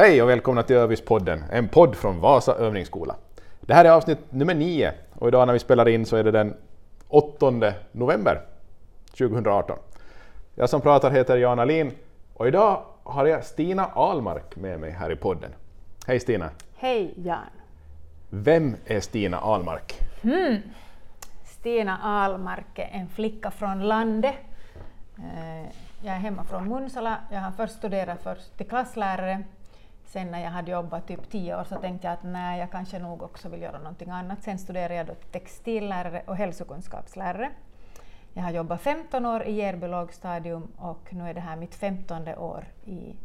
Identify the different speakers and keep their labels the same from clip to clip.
Speaker 1: Hej och välkomna till Övispodden, en podd från Vasa övningsskola. Det här är avsnitt nummer nio och idag när vi spelar in så är det den 8 november 2018. Jag som pratar heter Jan Alin och idag har jag Stina Almark med mig här i podden. Hej Stina!
Speaker 2: Hej Jan!
Speaker 1: Vem är Stina Almark?
Speaker 2: Hmm. Stina Almark är en flicka från landet. Eh, jag är hemma från Munsala. Jag har först studerat först till klasslärare. Sen när jag hade jobbat typ tio år så tänkte jag att nej, jag kanske nog också vill göra någonting annat. Sen studerade jag då textillärare och hälsokunskapslärare. Jag har jobbat 15 år i Järby lågstadium och nu är det här mitt 15 år i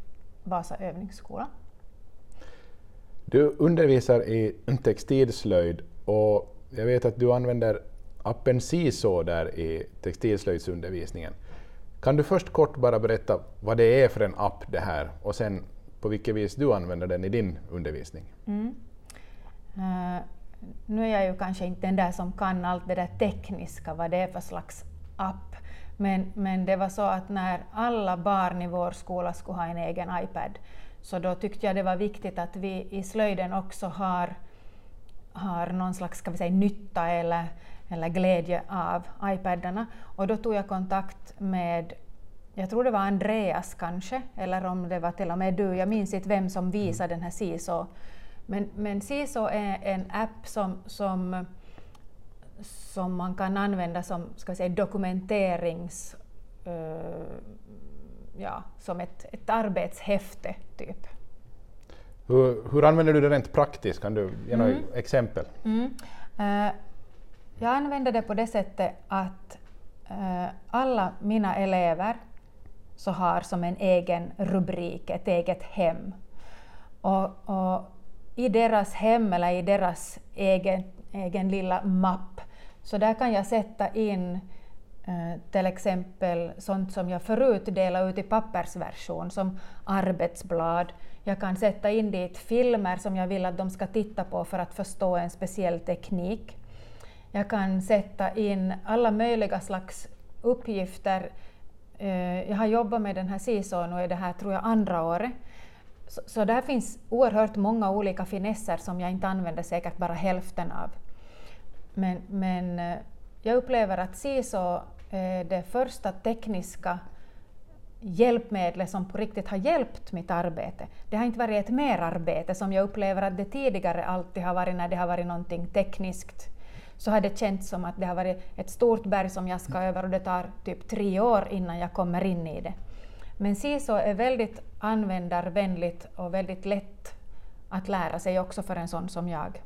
Speaker 2: Vasa övningsskola.
Speaker 1: Du undervisar i textilslöjd och jag vet att du använder appen CISO där i textilslöjdsundervisningen. Kan du först kort bara berätta vad det är för en app det här och sen på vilket vis du använder den i din undervisning?
Speaker 2: Mm. Uh, nu är jag ju kanske inte den där som kan allt det där tekniska, vad det är för slags app. Men, men det var så att när alla barn i vår skola skulle ha en egen iPad, så då tyckte jag det var viktigt att vi i slöjden också har, har någon slags ska vi säga, nytta eller, eller glädje av iPadarna. Och då tog jag kontakt med jag tror det var Andreas kanske, eller om det var till och med du, jag minns inte vem som visade den här SISO. Men, men SISO är en app som, som, som man kan använda som ska säga, dokumenterings... Uh, ja, som ett, ett arbetshäfte, typ.
Speaker 1: Hur, hur använder du det rent praktiskt? Kan du ge några mm. exempel?
Speaker 2: Mm. Uh, jag använder det på det sättet att uh, alla mina elever så har som en egen rubrik, ett eget hem. Och, och i deras hem eller i deras egen, egen lilla mapp, så där kan jag sätta in eh, till exempel sånt som jag förut delade ut i pappersversion, som arbetsblad. Jag kan sätta in dit filmer som jag vill att de ska titta på för att förstå en speciell teknik. Jag kan sätta in alla möjliga slags uppgifter Eh, jag har jobbat med den här CISO nu är det här tror jag andra året. Så, så där finns oerhört många olika finesser som jag inte använder säkert bara hälften av. Men, men eh, jag upplever att CISO är eh, det första tekniska hjälpmedlet som på riktigt har hjälpt mitt arbete. Det har inte varit ett merarbete som jag upplever att det tidigare alltid har varit när det har varit någonting tekniskt så har det känts som att det har varit ett stort berg som jag ska över och det tar typ tre år innan jag kommer in i det. Men SISO är väldigt användarvänligt och väldigt lätt att lära sig också för en sån som jag.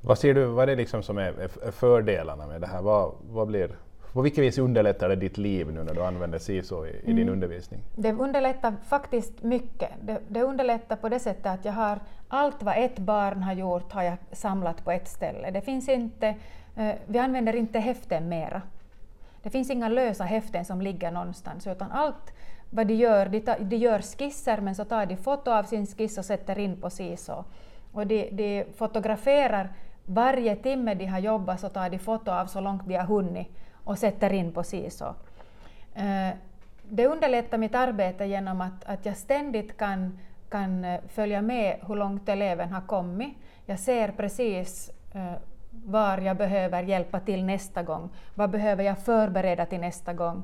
Speaker 1: Vad ser du, vad är det liksom som är fördelarna med det här? Vad, vad blir på vilket vis underlättar det ditt liv nu när du använder SISO i, i din mm. undervisning?
Speaker 2: Det underlättar faktiskt mycket. Det, det, underlättar på det sättet att jag har allt vad ett barn har gjort har jag samlat på ett ställe. Det finns inte, eh, vi använder inte häften mera. Det finns inga lösa häften som ligger någonstans, utan allt vad de gör, de, tar, de gör skisser men så tar de foto av sin skiss och sätter in på SISO. Och de, de fotograferar varje timme de har jobbat så tar de foto av så långt de har hunnit och sätter in på SISO. Eh, det underlättar mitt arbete genom att, att jag ständigt kan, kan eh, följa med hur långt eleven har kommit. Jag ser precis eh, var jag behöver hjälpa till nästa gång. Vad behöver jag förbereda till nästa gång?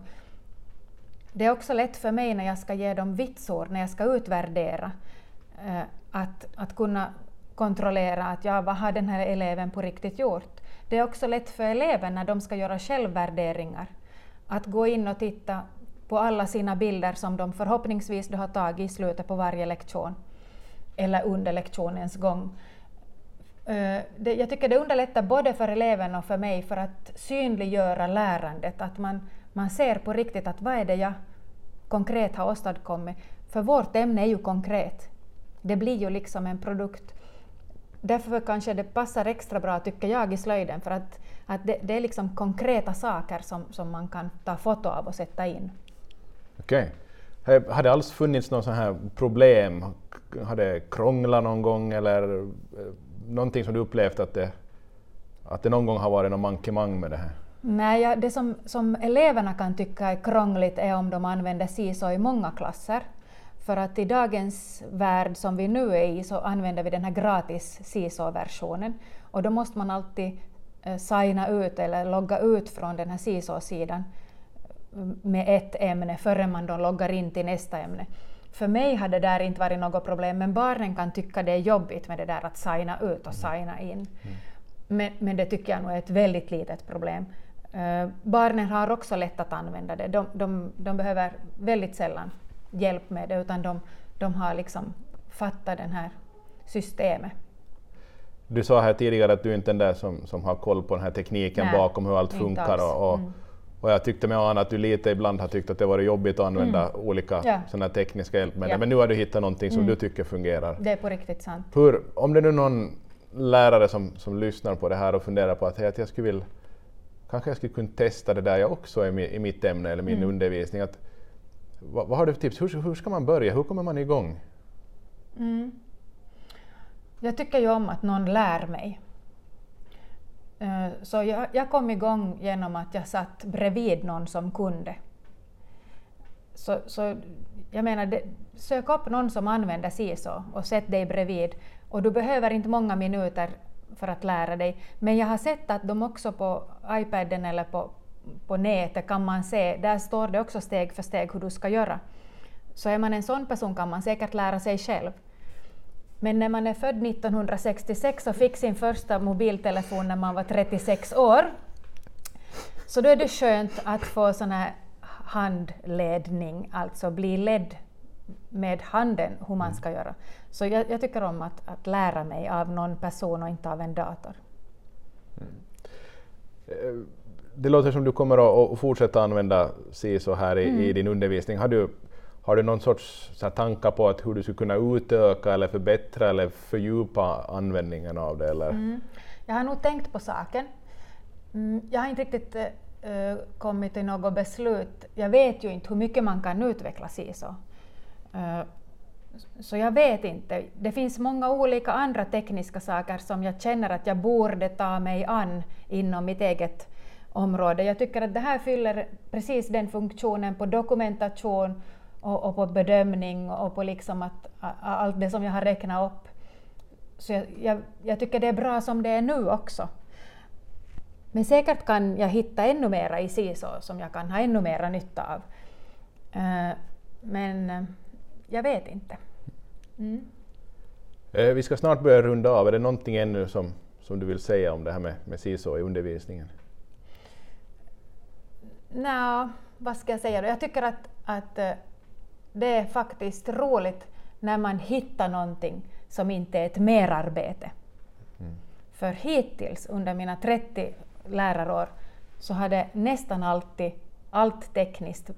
Speaker 2: Det är också lätt för mig när jag ska ge dem vitsord, när jag ska utvärdera, att, att kunna kontrollera att ja, vad har den här eleven på riktigt gjort? Det är också lätt för eleven när de ska göra självvärderingar att gå in och titta på alla sina bilder som de förhoppningsvis har tagit i slutet på varje lektion eller under lektionens gång. Eh, jag tycker det underlättar både för eleven och för mig för att synliggöra lärandet, att man, man ser på riktigt att vad är det jag konkret har åstadkommit. För vårt ämne är ju konkret. Det blir ju liksom en produkt därför kanske det passar extra bra, tycker jag, i slöjden, för att, att det, det är liksom konkreta saker som, som man kan ta foto av och sätta in.
Speaker 1: Okej. Okay. Har det alls funnits någon sån här problem? Har det krånglat någon gång eller eh, någonting som du upplevt att det, att det någon gång har varit någon mankemang med det här?
Speaker 2: Nej, ja, det som, som eleverna kan tycka är krångligt är om de använder SISO i många klasser. För att i dagens värld som vi nu är i så använder vi den här gratis CISO-versionen och då måste man alltid eh, signa ut eller logga ut från den här CISO-sidan eh, med ett ämne före man då loggar in till nästa ämne. För mig hade det där inte varit något problem, men barnen kan tycka det är jobbigt med det där att signa ut och signa in. Mm. Men, men, det tycker jag nog är ett väldigt litet problem. Uh, barnen har också lätt att använda det. De, de, de, behöver väldigt sällan hjälp med det, utan de, de har liksom fattat det här systemet.
Speaker 1: Du sa här tidigare att du inte är den där som, som har koll på den här tekniken Nej, bakom hur allt funkar. Och, och, mm. och, jag tyckte mig ana att du lite ibland har tyckt att det varit jobbigt att använda mm. olika ja. såna tekniska hjälpmedel. Ja. Men nu har du hittat någonting som mm. du tycker fungerar.
Speaker 2: Det är på riktigt sant.
Speaker 1: Hur, om det nu är någon lärare som, som lyssnar på det här och funderar på att, hey, att jag skulle vilja kanske jag skulle kunna testa det där jag också i, mitt ämne eller min mm. undervisning. Att, vad, vad, har du för tips? Hur, hur ska man börja? Hur kommer man igång? Mm.
Speaker 2: Jag tycker ju om att någon lär mig. Eh, så jag, jag kom igång genom att jag satt bredvid någon som kunde. Så, så jag menar, det, sök upp någon som använder CISO och sätt dig bredvid. Och du behöver inte många minuter för att lära dig. Men jag har sett att de också på iPaden eller på, på nätet kan man se, där står det också steg för steg hur du ska göra. Så är man en sån person kan man säkert lära sig själv. Men när man är född 1966 och fick sin första mobiltelefon när man var 36 år, så då är det skönt att få sån här handledning, alltså bli ledd med handen hur man ska göra. Så jag, jag tycker om att, att, lära mig av någon person och inte av en dator. Mm.
Speaker 1: Eh, Eh, det låter som du kommer att fortsätta använda SISO här i, mm. i din undervisning. Har du, har du någon sorts så tankar på att hur du skulle kunna utöka eller förbättra eller fördjupa användningen av det? Eller? Mm.
Speaker 2: Jag har nog tänkt på saken. Mm, jag har inte riktigt uh, kommit till något beslut. Jag vet ju inte hur mycket man kan utveckla SISO. Uh, så jag vet inte. Det finns många olika andra tekniska saker som jag känner att jag borde ta mig an inom mitt eget område. Jag tycker att det här fyller precis den funktionen på dokumentation och, och på bedömning och på liksom att, allt det som jag har räknat upp. Så jag, jag, jag, tycker det är bra som det är nu också. Men säkert kan jag hitta ännu mera i SISO som jag kan ha ännu mera nytta av. Eh, men eh, jag vet inte. Mm.
Speaker 1: Eh, vi ska snart börja runda av. Är det någonting ännu som, som du vill säga om det här med, med SISO i undervisningen?
Speaker 2: Nej, vad ska jag säga då? Jag tycker att, att det är faktiskt roligt när man hittar någonting som inte är ett merarbete. Mm. För hittills under mina 30 lärarår så har det nästan alltid, allt tekniskt,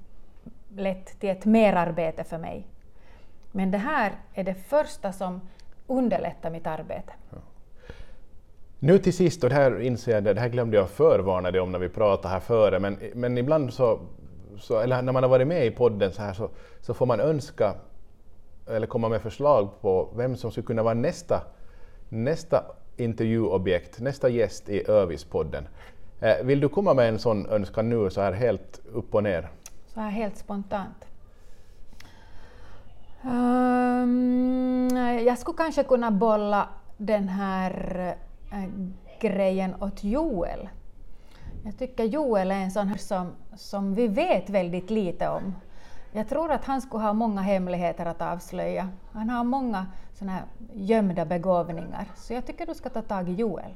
Speaker 2: lett till ett merarbete för mig. Men det här är det första som underlättar mitt arbete. Ja.
Speaker 1: Nu till sist, och det här inser jag, det här glömde jag förvarna dig om när vi pratade här före, men, men ibland så så, eller när man har varit med i podden så, här, så, så får man önska eller komma med förslag på vem som skulle kunna vara nästa, nästa intervjuobjekt, nästa gäst i Övis-podden. Eh, vill du komma med en sån önskan nu, så här helt upp och ner?
Speaker 2: Så här helt spontant. Um, jag skulle kanske kunna bolla den här äh, grejen åt Joel jag tycker Joel är en sån här som, som vi vet väldigt lite om. Jag tror att han skulle ha många hemligheter att avslöja. Han har många såna här gömda begåvningar. Så jag tycker du ska ta tag i Joel.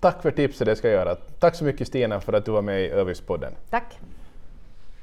Speaker 1: Tack för tipset, det ska jag göra. Tack så mycket Stina för att du var med i Övispodden.
Speaker 2: Tack.